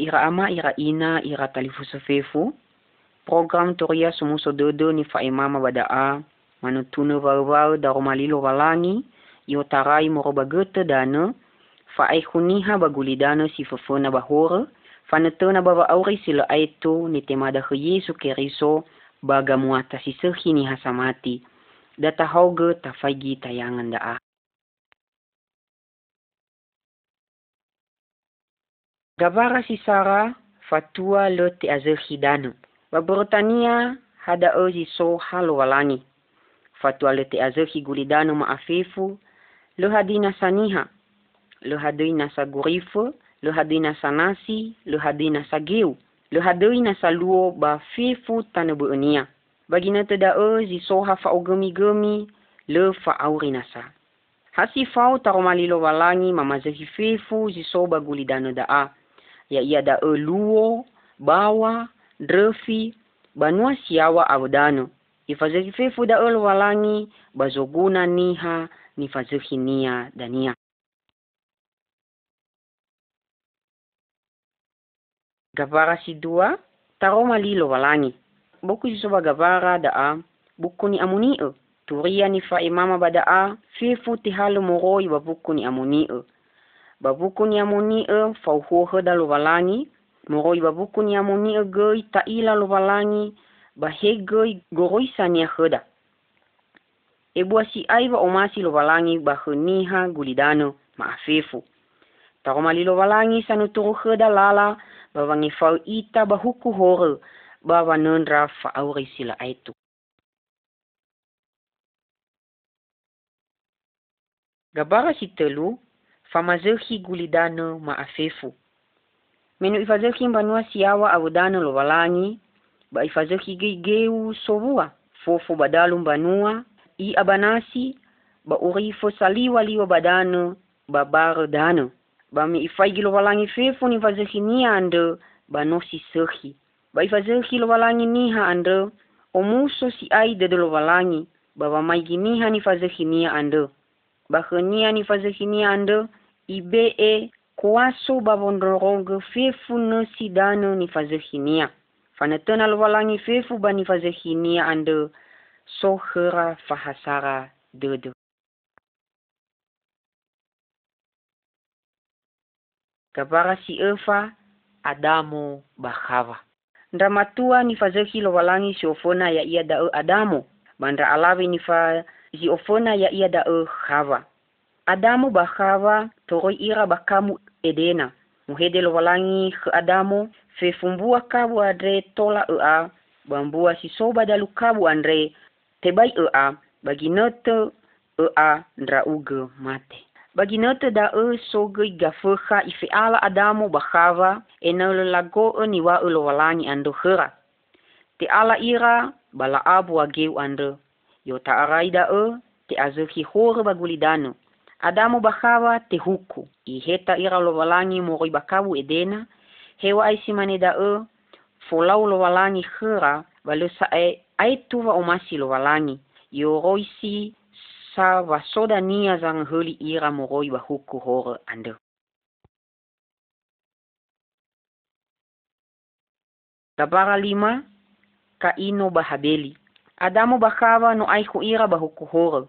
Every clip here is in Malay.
ira ama ira ina ira talifu sefefu program toria sumuso dodo ni fa imama badaa manutuna vau-vau daro malilo walangi. Yo tarai moro bagete dana. Fa ai kuniha baguli dana si fofona bahore fa netona baba auri sila aito ni temada Yesu keriso baga muata si sehi ni hasamati data hauge tayangan daa Gavara si Sara fatua lo te azerhi dana. Baborotania hada ozi so halo walangi. Fatua le te azerhi gulidano maafifu lo hadina saniha. Lo hadina sa gurifu, lo hadina sa nasi, lo hadina sa geu. Lo hadina sa luo ba fifu tanabu unia. Bagina te da ozi so ha fa gemi lo fa aurina sa. Hasi fau taromali lo walangi mamazehi fifu zi so ba gulidano da a ya ia da luo, bawa, drefi, banua siawa abudano. Ifazeki fefu da ulu walangi, bazoguna niha, nifazeki nia dania. Gavara si dua, taroma lilo walangi. Buku jisoba gavara da a, buku ni amuni'u. Turia ni fa imama bada a, fefu tihalu moroi wa buku babuku ni amoni e fau huo heda lo walangi, moroi babuku ni amoni e goi ta ila lo walangi, ba he goi goroi sania heda. E bua si aiva o masi lo walangi ba huniha gulidano ma afefu. Taro li lo walangi sanu turu heda lala, ba wangi fau ita ba huku hore, ba wanundra fa auri sila aitu. Gabara si telu, famazehi gulidano maafefu. Menu ifazehi mbanua siawa awudano lo walangi, ba ifazehi geigeu sobua, fofo badalu mbanua, i abanasi, ba urifo saliwa liwa badano, ba baro dano. Ba mi ifaigi lo walangi fefu ni ifazehi nia ando, ba nosi sehi. Ba ifazehi lo walangi niha ando, omuso si aide de lo walangi, ba ba maigi niha ni ifazehi nia ando. Ba khenia ni ifazehi nia ando, ibe e kuaso babondorogo fefu no sidano ni fazehinia. Fanatona lwalangi fefu ba ni fazehinia ando sohera fahasara dodo. Kabara si efa Adamo Bahava. Ndamatua ni fazehi lwalangi si ofona ya iya da Adamo. Bandra alawi ni fa zi ofona ya iya da Hava. Adamu bakhava toroi ira bakamu edena. Muhede lo walangi ke Adamu fe fumbua kabu andre tola ea bambua si soba dalu kabu andre tebai ea bagi note ea ndra uge mate. Bagi note da e soge gafeha ife ala Adamu bakhava ena ulo lo lago e niwa ulo lo walangi ando hera. Te ala ira bala abu ageu ando. Yo ta araida e te azuki hore bagulidano. Adamu bajaba tejuco y e jeta ira e lo balani moroi bacabu edena, hewa aisimane da e, folau lo balani jera, valosa e aetuva omasi lo balani, y oroisi sa vasoda nia zangheli ira e moroi bajuku hore ande. Tabara lima, kaino bahabeli. Adamu bajaba no aihu ira bajuku hore.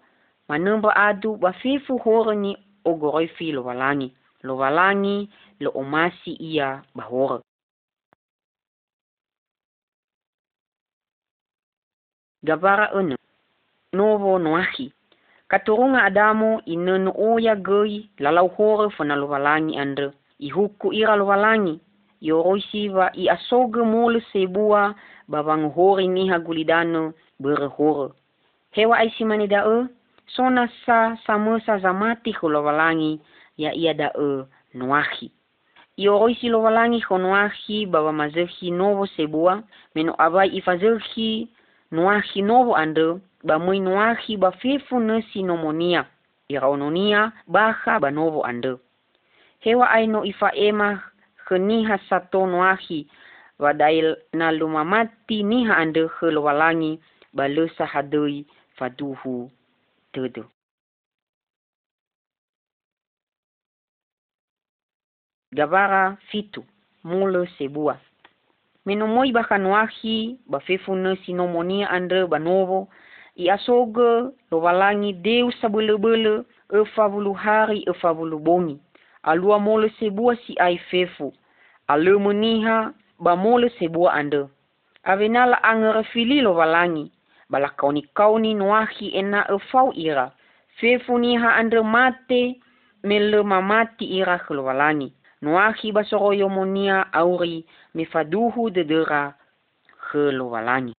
manumba adu wafifu horo ni ogoroifi lo walangi. Lo walangi lo omasi ia bahoro. Gabara unu. Novo noahi. Katurunga Adamu inenu oya goi lalau horo fana lo walangi andre. Ihuku ira lo walangi. Yoroisiva i asoge mole sebua babang hori niha gulidano bere horo. Hewa aisimani da e? Sona sa samosa zamati hulawalangi ya ia da e nuahi. ioroisi lo walangi honoahi bawa mazehi novo sebua meno abai ifazehi noahi novo ande ba mui noahi ba fefu nesi nomonia iraononia baha ba novo ande. Hewa aino ifa ema keniha sato noahi wadail na lumamati niha ande helo walangi ba hadui faduhu tudu Gavara fitu, mule sebua. Menomoi bakanuahi, bafefu nesi nomonia andre banovo, i asoge lowalangi deu sabele-bele, efa bulu hari, efa bulu bongi. Alua mole sebua si ai fefu. Alu meniha, ba mole sebua ande. Avenala angere fili lowalangi, balakauni kauni nuahi ena efau ira. Fefu niha andre mate, mele mamati ira kelowalangi noahi basoroyo monia auri mifaduhu dedera gelowalani.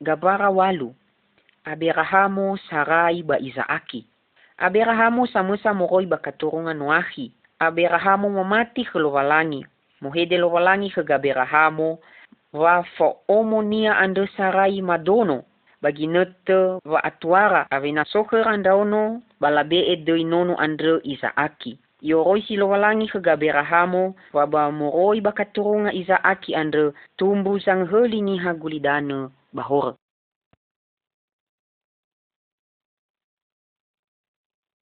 Gabara walu, Aberahamu sarai ba Izaaki. Aberahamu samusa moroi ba katurunga noahi. Aberahamu mamati gelowalani. Mohede lowalani ke Gaberahamu wa fo omonia ande sarai madono bagi nete wa atuara avena soker andaono balabe e doi nono andre Isaaki. Yo roi si Gaberahamo wa ba moroi bakaturunga Isaaki andre tumbu sang heli ni hagulidane bahor.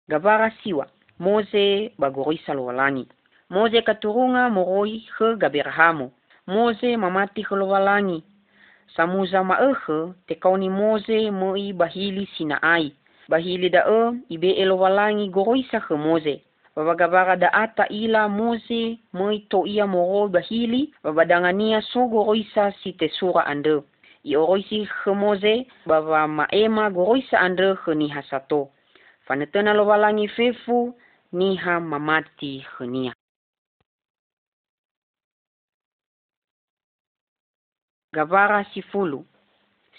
Gabara siwa, Moze bagoroi salwalangi. Moze katurunga moroi he Gaberahamo. Moze mamati holovalangi samuza maehe te kauni moze mo i bahili sina ai. Bahili da e ibe elovalangi goroisa he moze. Babagabara da ata ila moze mo i to ia moro bahili babadangania so goroisa si te sura ande. I oroisi he moze baba maema goroisa ande he ni hasato. Fanetena lovalangi fefu niha mamati khania. Gavara sifulu.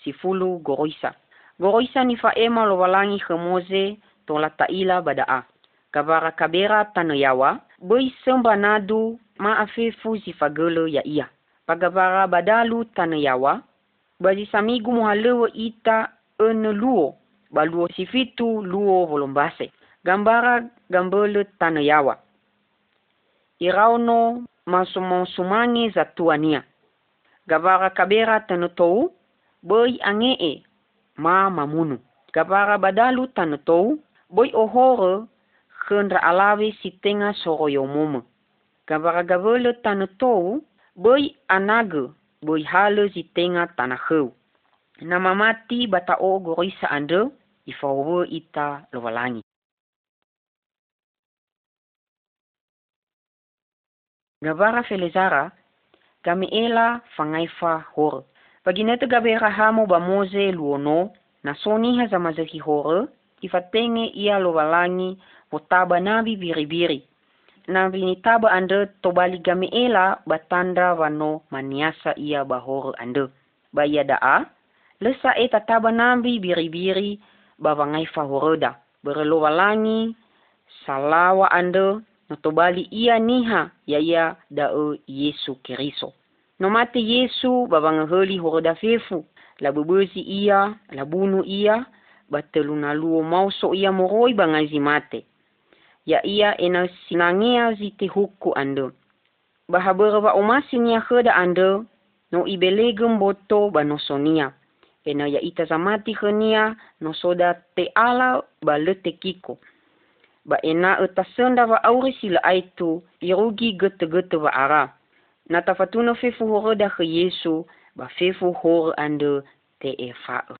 Sifulu goroisa. Goroisa ni faema lo walangi khemoze to la taila badaa. Gavara kabera tanayawa. Boi semba nadu ma zifagele ya iya. Pagavara badalu tanayawa. Bazi samigu muhalewa ita ene luo. Baluo sifitu luo volumbase. Gambara gambele tanayawa. Irauno masumansumangi za tuania gavara kabera tanotou boi angee ma mamunu. Gavara badalu tanotou boi ohore khendra alawe si tenga soroyo momo gavara gavele tanotou boi anage boi hale si tenga tanaheu. Nama mati bata o gorisa ande ifawo ita lowalangi. Gavara Felizara kami ela fangaifa hor. Pagi nete gabe rahamu ba moze luono, na soni ha za hor, ifatenge ia lo walangi, o taba nabi biri-biri. Na vini taba ande tobali gami ela batanda wano maniasa ia ba hor ande. Ba ia daa, lesa eta taba nabi biri-biri ba wangaifa horoda. Berlo walangi, salawa ande, no tobali ia niha ya ia dao Yesu Keriso. No mate Yesu babanga heli horoda fefu la bebezi ia la bunu ia batelu na luo mauso ia moroi bangazi mate. Ya ia ena sinangea zite huku ando. Bahabara wa omasi nia heda ando no ibelegem boto banosonia. Ena ya ita zamati henia no soda te ala ba lete kiko ba ena utasenda wa aure sila aitu irugi gete gete wa ara. Na tafatuna fefu hore da ge Yesu ba fefu hore ando te e fa'o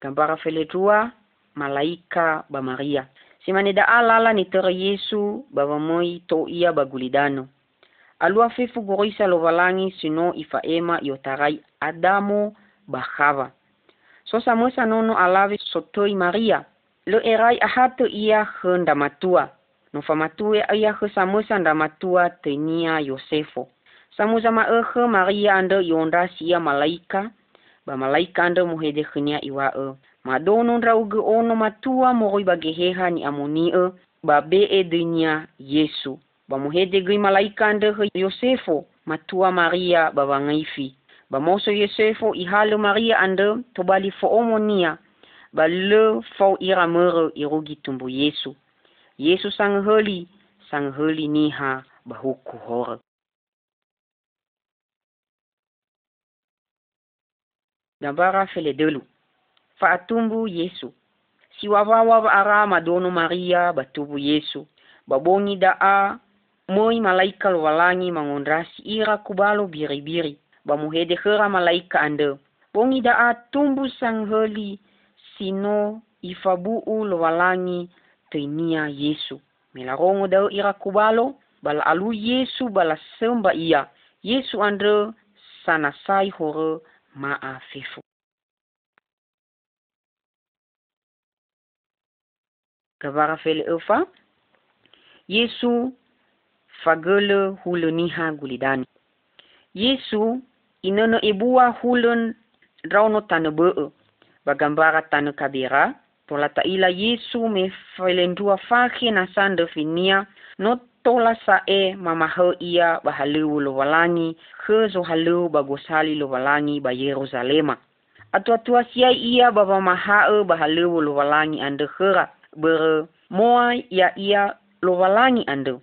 Gambara feletua malaika ba Maria. Simane da alala ni tere Yesu ba bamoi to ia ba gulidano. Alua fefu gorisa lo valangi sino ifa ema yotarai Adamo ba Hava so samosa nono alave sotoi Maria. Lo erai ahato ia henda matua. No famatue ia he samusa nda matua tenia Yosefo. Samusa ma ehe Maria ando yonda sia malaika. ba malaika ande muhede khnia iwa e. Ma dono ndra uge ono matua moroi bageheha ni amoni e. Ba be e dunia yesu. Ba muhede gui malaika ande yosefo matua maria ba wangaifi. Ba moso yosefo ihalo maria ande to bali fo omonia. Ba le fo ira mere irugi tumbu yesu yesu sang holi sang holi niha ba huku hore Gambara fele delu. Fa atumbu Yesu. Si wawawa madono Maria batubu Yesu. Babongi da a moi malaika walangi mangondrasi ira kubalo biri-biri. Bamuhede khera malaika ande. Bongi da a tumbu sangheli sino ifabu lo walangi teinia Yesu. Melarongo dao ira kubalo bala alu Yesu bala semba ia. Yesu andre sana sai hore maafefu. Gavara fele ufa. Yesu fagele huluniha gulidani. Yesu inono ibua hulun rauno tanu beu. Bagambara tanu kabira. Tola taila Yesu me felendua fakhi na sande finia. No tola sa e mamaho ia bahalu lo walangi. Khezo halu bagosali lo walangi ba Yerusalema. Atua-tua sia ia baba maha bahalu lo walangi ande khera ber moa ya ia lo walangi ando.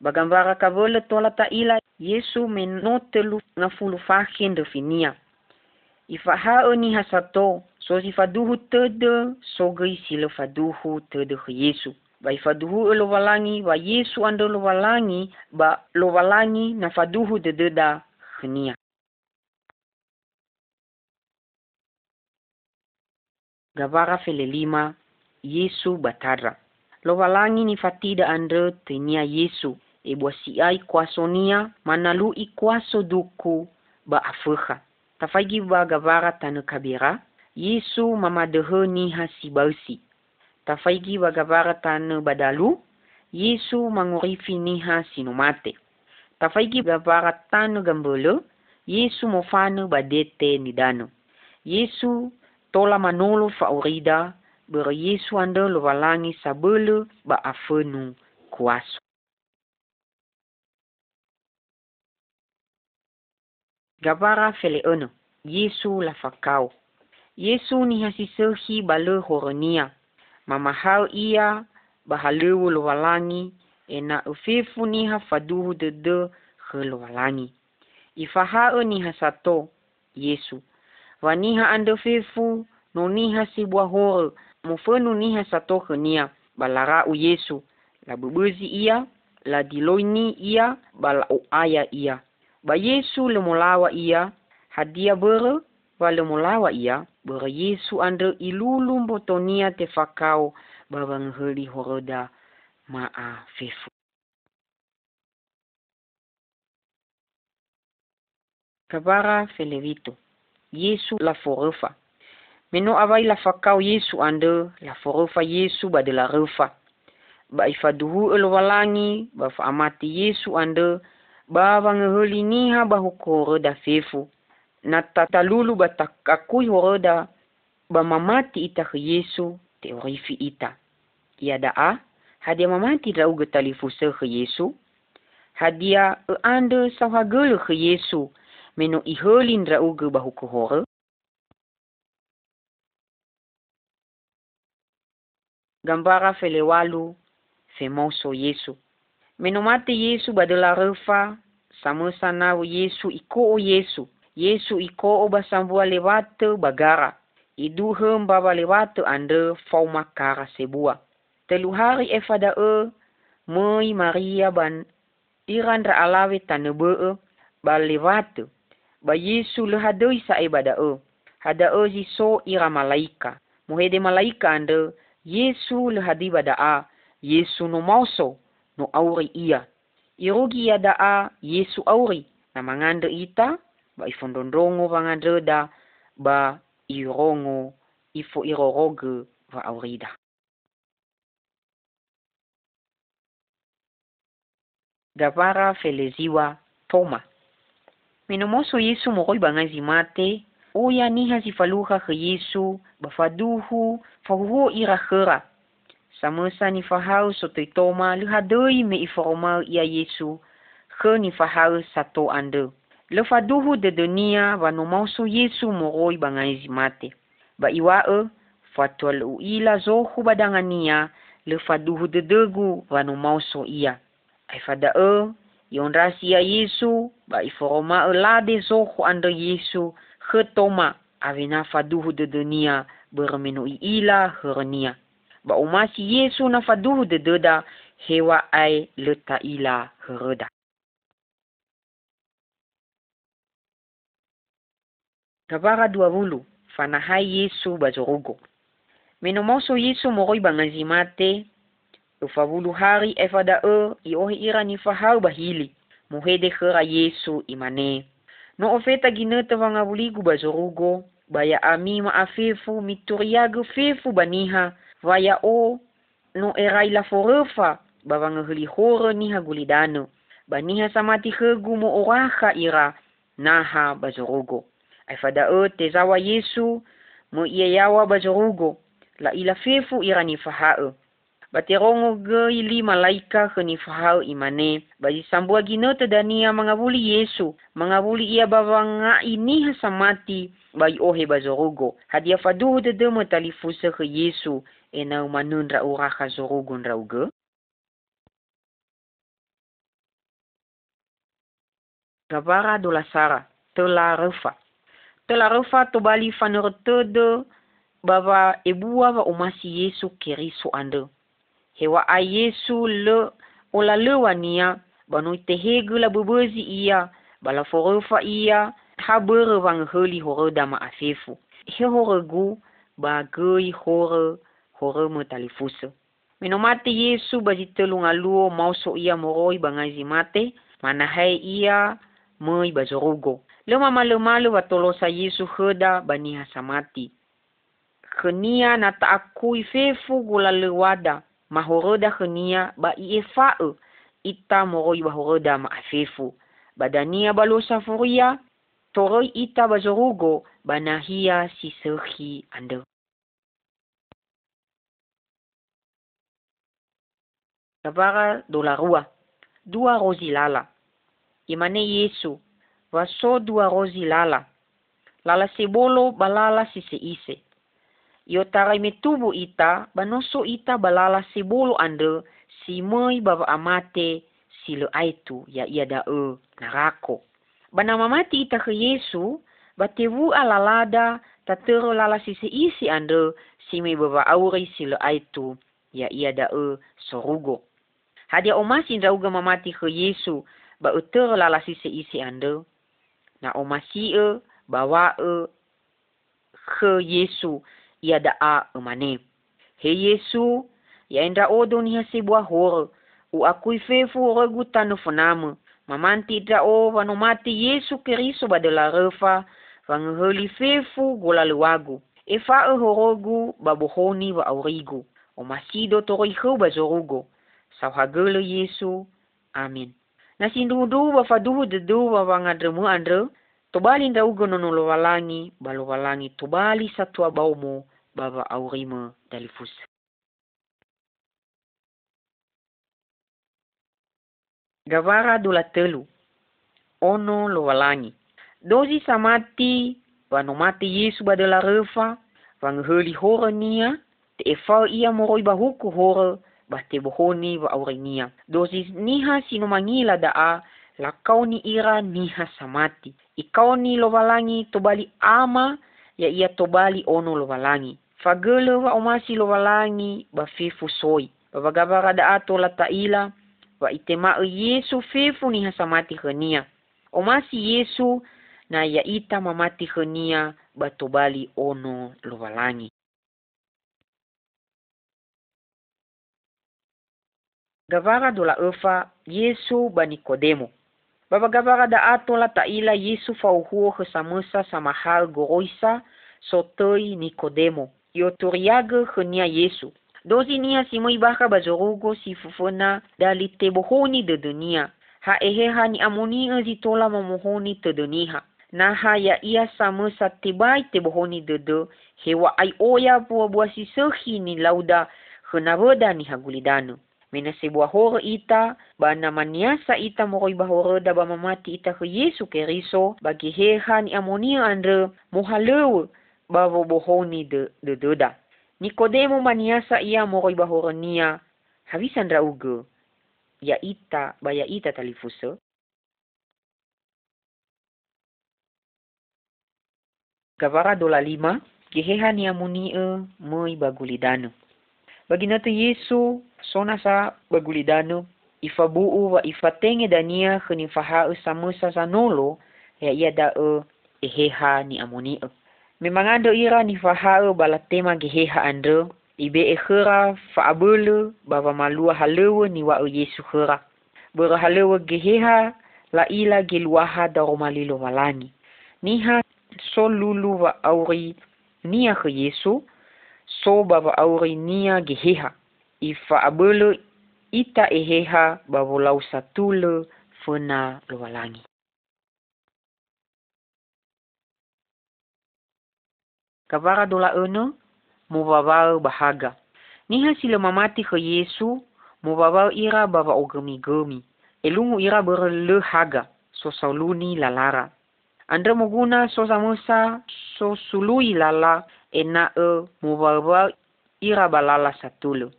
Bagambara kavole tola ta ila Yesu menotelu na fulu fahin definia. Ifa hao ni hasato so si faduhu tede so gei sila faduhu tede ke Yesu. Ba faduhu lo walangi ba Yesu ando lo walangi ba lo walangi na faduhu de da khnia. Gavara fele lima Yesu batara. Lowalangi ni fatida andre tenia Yesu. E buasiai kwasonia manalu i kwaso duku ba afuha. Tafaigi ba gavara tanu kabira. Yesu mamadehe ni hasi bausi. Tafaigi ba gavara tanu badalu. Yesu mangurifi ni hasi numate. Tafaigi gavara tanu gambolo. Yesu mofanu badete nidano. Yesu tola manolo faurida ber Yesu anda lo walangi sabele ba afenu kuaso. Gabara fele ono, Yesu la fakau. Yesu ni hasisehi bale horonia. Mama hau ia bahalewu lo walangi ena ufefu ni hafaduhu de de he lo walangi. Ifahao ni hasato, Yesu. Waniha anda fefu no ni hasibwa horo mufenu niha satoke nia balara u Yesu la bubuzi ia la diloini ia bala o aya ia ba Yesu le molawa ia hadia bere ba le molawa ia bere Yesu andre ilulu mbotonia te fakao ba bangheli horoda maa fefu Kabara Felevito Yesu la forefa Meno awai la fakau Yesu ande la forofa Yesu ba de la refa. Ba ifaduhu elo walangi ba fa amati Yesu ande ba wangehuli niha ba hukoro da fefu. Na tatalulu ba takakui horoda ba mamati ita ke Yesu te orifi ita. Ia da a hadia mamati da uga talifu se ke Yesu. Hadia e ande sawhagele ke Yesu meno iholin ra uga ba hukoro. gambara felewalu femoso Yesu. Menomate Yesu badala refa samusa nau Yesu iko o Yesu. Yesu iko o basambua lewate bagara. Idu hem baba lewate ande fau makara sebua. Telu hari efada e moi Maria ban irandra alawe tanebe e ba lewate. Ba Yesu le hadoi sa e bada e. Hada e jiso ira malaika. Muhede malaika ande Yesu le hadiba daa, Yesu no mauso, no auri ia. Irugi ya daa, Yesu auri, na manganda ita, ba ifondondongo vanganda da, ba irongo, ifo iroroge va aurida. Gavara feleziwa Toma. Minomoso Yesu moroi bangazi mate, oya niha si faluha ke Yesu bafaduhu fahuhu ira khera. Samasa ni fahau so toma lu hadoi me informa ia Yesu ke ni fahau sato ande. Le faduhu de dunia va no mauso Yesu moroi bangai mate. Ba iwae fatual uila zohu badangania le faduhu de degu va no mauso ia. Ai fada e yon rasia Yesu ba informa e lade zohu ande Yesu ketoma avena faduhu de dunia bermenu ila hernia. Ba umasi Yesu na faduhu de deda hewa ai leta ila hereda. Kabara dua bulu, fanahai Yesu bazorugo. Menomoso Yesu moroi bangazimate, ufabulu hari efada e, iohe ira ni fahau bahili, muhede khera Yesu imane. No ofeta gineta vanga buligu bazorugo, baya ami ma afefu mituriago fefu baniha, vaya o no erai la forefa, bavanga huli hore niha gulidano, baniha samati hegu mo oraha ira, naha bazorugo. Aifada e te zawa Yesu, mo ia yawa bazorugo, la ila fefu ira ni fahae. Baterongo ge ili malaika ke ni fahau imane. Bagi sambua gino te dania mangabuli Yesu. Mangabuli ia bawa nga ini hasamati bagi ohe bazorugo. Hadia faduhu te demo talifusa ke Yesu. E na umanun ra uraka zorugo nra uge. Gabara do la sara. Refa. Tela refa to bali fanurtede bawa ebua wa umasi Yesu keriso ande hewa a Yesu le ola le wania banu te hege la bebezi ia bala forofa ia ha bere wang heli hore dama afefu. He hore gu ba gei hore hore mo talifuse meno mate Yesu ba jitelunga luo mauso ia moroi bangazi mate mana hai ia moi ba zorugo le mama le malu wa tolosa Yesu heda bani hasamati Kenia na taakui fefu gula le wada mahoroda khania ba iefa'u ita moroi bahoroda ma afefu badania balosa furia. Toroi ita bazorugo banahia sisehi ande. Tabara dola rua dua rozi lala. Imane Yesu vaso dua rozi lala lala sebolo balala sise ise Yo ita, banoso ita balala si bolo ande, si moi baba amate, si le aitu, ya ia da e, narako. Bana mamati ita ke Yesu, batevu alalada, tatero lala si se ande, si me baba auri si le aitu, ya ia da e, sorugo. Hadia omasi uga mamati ke Yesu, ba utero lala si se ande, na omasi e, bawa e, ke Yesu, ia daa umane. He Yesu, ya enda odo ni hasibwa hor, u akui fefu regu tanu mamanti da o vano mati Yesu keriso badala refa, vanguhuli fefu gola luagu, e fa e horogu babohoni wa aurigu, o masido toro ihu bazorugo, sau hagele Yesu, amin. Nasindudu wa faduhu dedu wa vangadremu andre, Tobali nda ugo nono lo walangi, balo walangi tobali satua baumo, baba aurima dalifus. Gavara do la telu, ono lo walangi. Dozi samati, wano mati Yesu ba de la refa, wang heli hore nia, te efau ia moroi bahuku hore, ba te bohoni wa aurinia. Dozi niha sinomangila da a, la kau ni ira niha samati. I kau ni lovalangi tobali ama ya ia tobali ono lovalangi. Fagele wa omasi lovalangi ba fefu soi. Babagabara da ato la taila wa itema e Yesu fefu niha samati khania. Omasi Yesu na ya ita mamati khania ba tobali ono lovalangi. Gavara dola efa Yesu ba Nikodemo. Babagabara da ato la taila Yesu fauhuo ke samusa sama hal goroisa sotoi Nikodemo. Yo turiage ke nia Yesu. Dozi nia si moi baka bazorugo si fufuna dali te bohoni de dunia. Ha ehe ha ni amoni e zitola mamohoni te dunia. Naha ya ia sama sa tibai te bohoni dede hewa ai oya bua bua si sehi ni lauda henavoda ni hagulidano. Mena sebuah hore ita, bana maniasa ita moroi bahore da ba mamati ita ke Yesu ke riso, bagi heha ni amonia andre mohalewe bavo bohoni de de deda. Nikodemo maniasa ia moroi bahore nia, havisandra uge, ya ita, baya ita talifuse. Gavara dola lima, geheha ni amuni e moi bagulidano. Bagi nata Yesu, sona sa bagulidano, ifabuu wa ifatenge dania khani faha e samusa sanolo, ya ia da e eheha ni amuni e. Memang ando ira ni faha e balatema geheha ando, ibe e khera faabulu baba malua halewa ni wa e Yesu khera. Bera halewa geheha la ila geluaha da romalilo walani. Niha so lulu wa auri nia ke Yesu, so baba auri nia geheha. Ifa abelo ita eheha baba lau satule fena lualangi. Kavara dola eno, mo babao bahaga. Niha sila mamati ke Yesu, mo babao ira baba ogemi-gemi. Elungu ira berle haga, so sauluni lalara. Andra muguna so samusa so sului lala ena e mubaba ira balala satulu.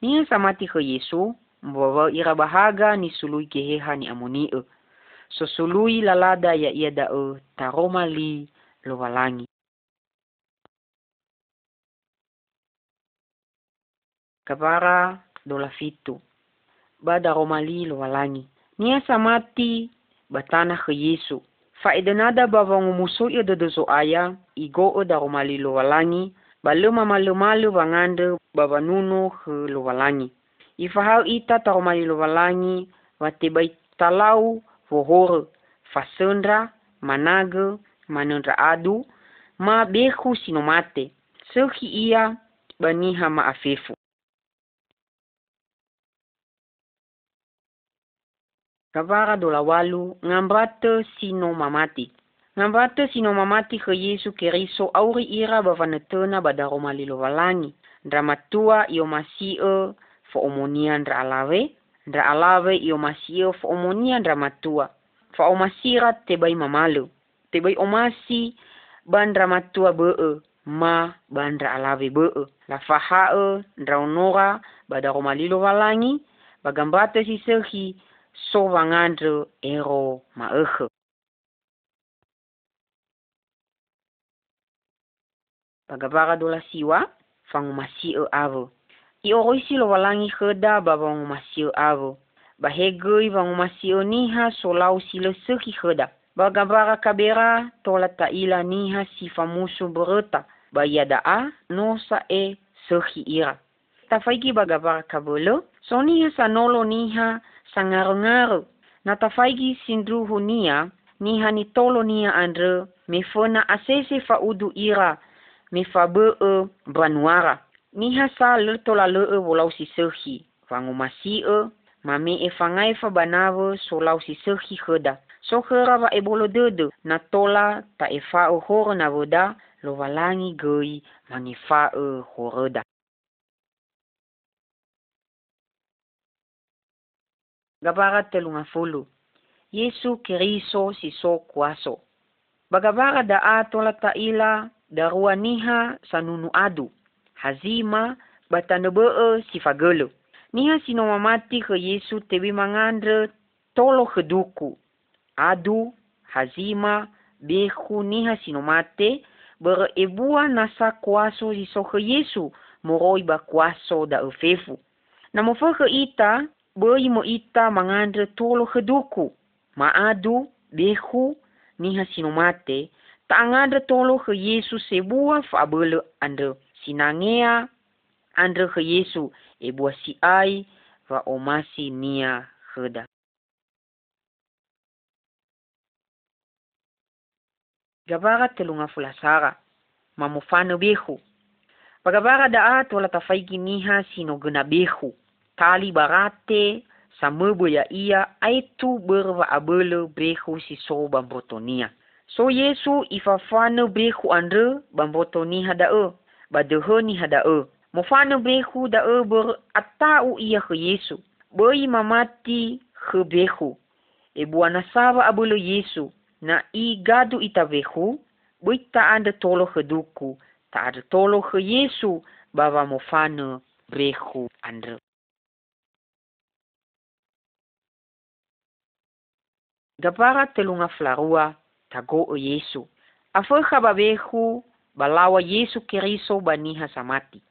Ni samati ke Yesu, mubaba ira bahaga ni sului keheha ni amoni e. So sului lalada ya ia da e taroma li lowalangi. Kabara dola fitu. Bada romali lowalangi. Nia samati batana ke Yesu. Faida nada bawa ngumusu ia dodo so aya, igo o da romali lo walangi, ba luma malu malu bangande baba nunu he lo walangi. Ifahau ita ta romali lo walangi, wate bai talau vohore, fasendra, managa, manendra adu, ma behu sinomate, sehi ia baniha maafefu. Kavara dola walu ngambrate sino mamati. Ngambrate sino mamati ke Yesu keriso auri ira bavanetena badaro malilo walangi. Dramatua iyo masio fo omonia ndra alawe. Ndra alawe iyo masio fo omonia ndra matua. Fa omasira tebai mamalu. Tebai omasi bandra matua bee ma bandra alawe bee. La fahae ndra onora badaro malilo walangi. Bagambate si sehi so Pagabara dola siwa, fangu masio avo. I oroisi lo walangi kheda ba vangu masio avo. Bahegoi vangu masio niha so lau silo seki kheda. Bagabara kabera tola taila niha si famusu bereta. Ba yada a no sa e seki ira. Tafaiki bagabara kabolo, so niha sanolo niha sangaru-ngaru. Na tafaigi sindruhu nia, ni hani tolo nia andre, me fona asese fa udu ira, me fa be e banuara. Ni ha sa le tola le e wolau si sehi, vangu masi e, ma me e fangai fa banave so lau si sehi heda. So hera va e bolo dede, na tola ta e fa e hore na voda, lo valangi gei, mangi fa e horeda. Gabara telunga fulu. Yesu keriso si so kuaso. Bagabara da ato la taila darua niha sanunu adu. Hazima batanebe si fagelo. Niha sino mamati ke Yesu tebi mangandre tolo keduku. Adu, hazima, behu niha sino mate nasa kuaso si so ke Yesu moroi ba kuaso da efefu. Namofa ke ita boi mo ita mangandre tolo keduku. Maadu, behu, niha sinomate, ta angandre tolo ke Yesu sebua fa abele andre sinangea andre ke Yesu ebua si ai va omasi nia heda. Gabara telunga fulasara, mamufano behu. Pagabara daat wala tafaigi niha sino gena behu tali barate sa mebo ya ia aitu berwa abele behu si soba brotonia. So Yesu ifafana behu andre bamboto ni hadae. Badehe ni hadae. Mofana behu dae ber atau iya ke Yesu. Boi mamati ke behu. E buana sava abulu Yesu. Na i gadu ita behu. Boi ta anda tolo ke duku. Ta ada tolo ke Yesu. Bava mofana behu andre. Gapara telunga flarua tago Yesu. Afeha babehu balawa Yesu Keriso baniha samati.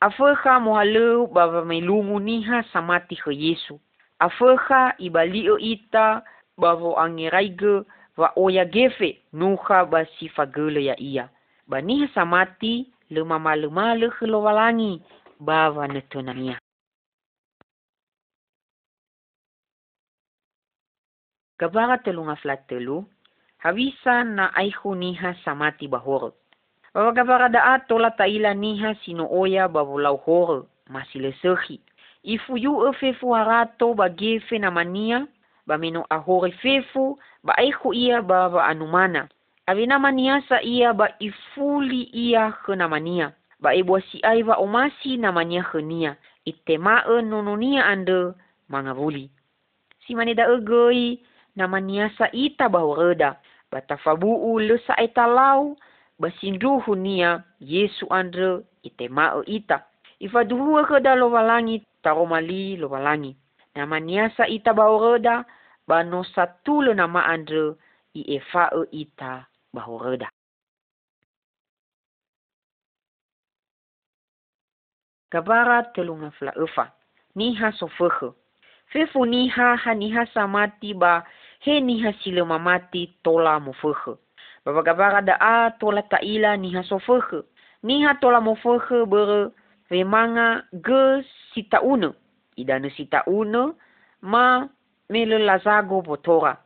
Afeha mohaleu baba melungu niha samati ke Yesu. Afeha ibalio ita bavo angeraige va oya gefe nuha basi fagele ya iya. Baniha samati le mama le male walangi bava netonania. Kabara telunga flat telu, Hawisa na ayho niha samati bahor. Wagabaradaa tola taila niha sinooya babulauhor masilesehi. Ifuyu efefu harato bagefe na mania bameno ahore fefu ba ayho ia ba ba anumana. Avena maniasa ia ba ifuli ia hena mania. Ba eboasi aiva omasi na mania henia. Itemae nononia ande mangavuli. Si maneda egoi na maniasa ita bahoreda. Batafabu'u lesa etalau basinduhu nia Yesu andre itemao ita. Ifaduhua ke da taromali lowalangi. Nama niasa ita bahoreda bano satu le nama andre i efa'e ita bahoreda. Kabara telunga fla efa. Niha sofehe. Fefu niha ha niha samati ba he ni hasile mamati tola mo. Baba gabara da a tola taila ni haso fege. Ni ha tola mo fege bere remanga ge sita uno. Ida ne sita uno ma mele lazago botora.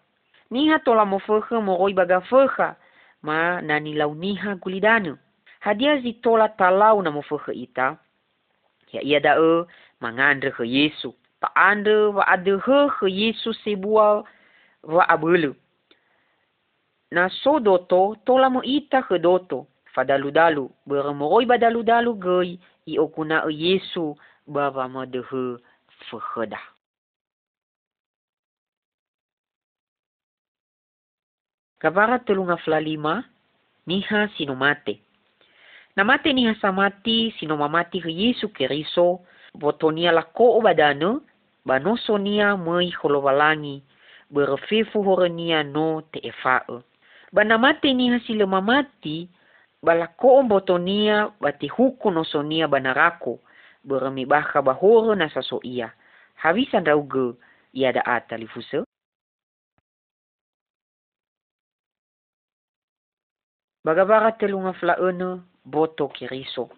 Ni ha tola mo fege mo baga fege ma nani lau ni ha gulidano. Hadia zi tola talau na mo ita. Ya ia da e mangandre ke Yesu. Pa ande wa ade he ke Yesu sebuah wa abulu. Na so tola mo ita ke doto, fadalu-dalu, beremoroi badalu-dalu goi, i okuna e Yesu, bava mo dehe. Kabara telunga flalima, niha sinomate. Namate niha samati sinomamati ke Yesu keriso, botonia lako obadano, banosonia mei holowalangi, berfefu horenia no te efa'e. Bana mate ni hasile mamati, bala ko ombotonia bati no sonia banarako, beremi baka bahoro na saso ia. Rauge ia da ata lifuse. Bagabara telunga flaene boto kiriso.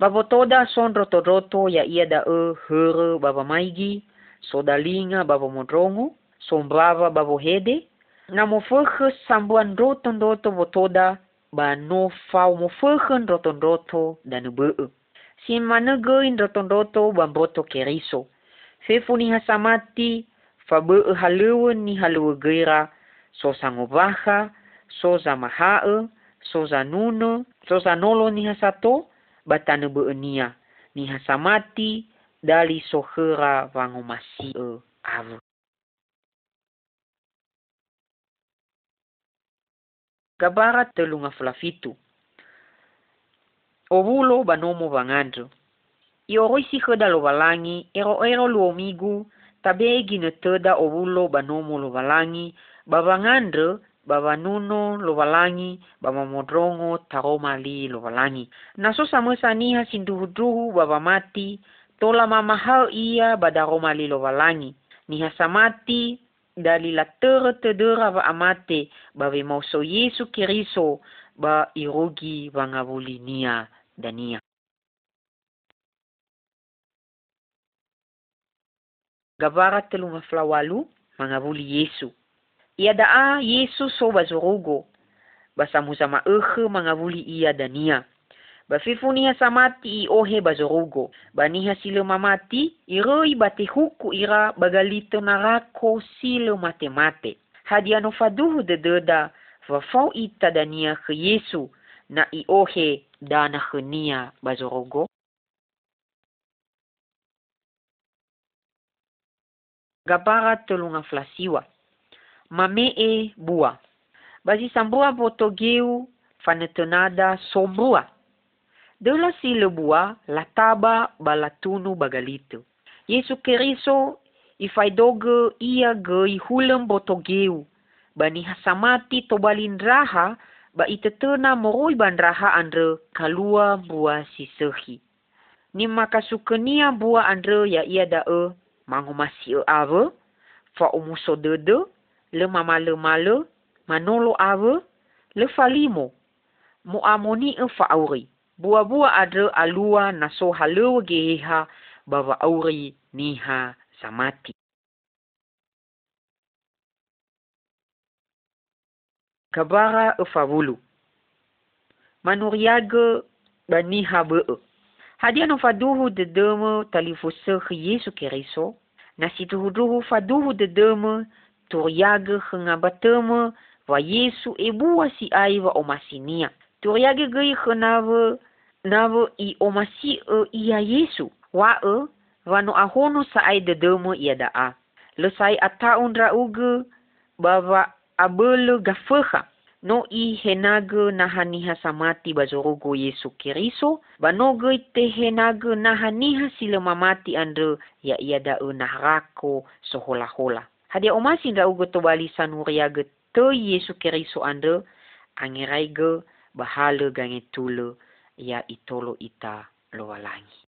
Babotoda son roto-roto ya ia da e here baba maigi, sodalinga baba modrongo, sombrava bavohede na mofohe sambuan roton roto votoda ba no fau mofohen roton roto dan bee. Si mana goin roton roto ba boto keriso. Fefu ni hasamati fa bee haluwe ni haluwe geira so sangobaha so zamahae so zanuno so zanolo ni hasato batane bee nia ni hasamati dali sohera vangomasi e avu. Kabara telunga flafitu. Obulo banomo bangandro. I oroisi heda lo balangi, ero ero lo omigu, tabe egine teda obulo banomo lo balangi, babangandro, babanuno lo balangi, babamodrongo taroma li lo balangi. Naso samesa niha sinduhuduhu babamati, tola mamahal ia badaroma li lo balangi. Niha dali la tere amate ba ve so Yesu Kiriso ba irogi va ngavuli nia dania. Gavara telunga flawalu mangavuli Yesu. Ia daa Yesu so bazurugo. Basamuza maehe mangavuli ia dania. Bafifuniha samati i ohe bazorugo. Baniha sile mamati, i roi bate huku ira bagalito narako sile mate mate. Hadiano faduhu de deda, Fafau ita dania ke Yesu na iohe dana khenia bazorogo. Gabara telunga flasiwa. Mamee bua. Bazi sambua botogeu fanetenada sombua. Dela si lebua lataba balatunu bagalito. Yesu keriso ifaidoge ia gei hulem botogeu. Bani hasamati tobalindraha ba itetena moroi bandraha andre kalua bua si sehi. Ni makasukenia bua andre ya ia da e mangomasi e ave, fa umuso dede, le mamale male, manolo ave, le falimo, mo amoni e fa auri. Bua-bua adre alua naso halewa geheha bava auri niha samati. Kabara e favulu. Manuriage baniha be e. Hadia no faduhu de deme talifuse Yesu Keriso, na situhuduhu faduhu de deme turiage bateme wa Yesu ebua si aiva omasinia. Turiage gei nave nave i omasi e ia Yesu. Wa e, vano ahono sa ai de a. Le sai ata undra uge, bava abele gafeha no i henaga nahaniha samati bazorogo Yesu Kiriso, banogo te henaga nahaniha sila mamati andre ya ia da nahrako sohola hola. Hadia omasi da ugo to bali sanuriaga te Yesu Kiriso andre angiraiga bahala gange tulu ya itolo ita lowalangi.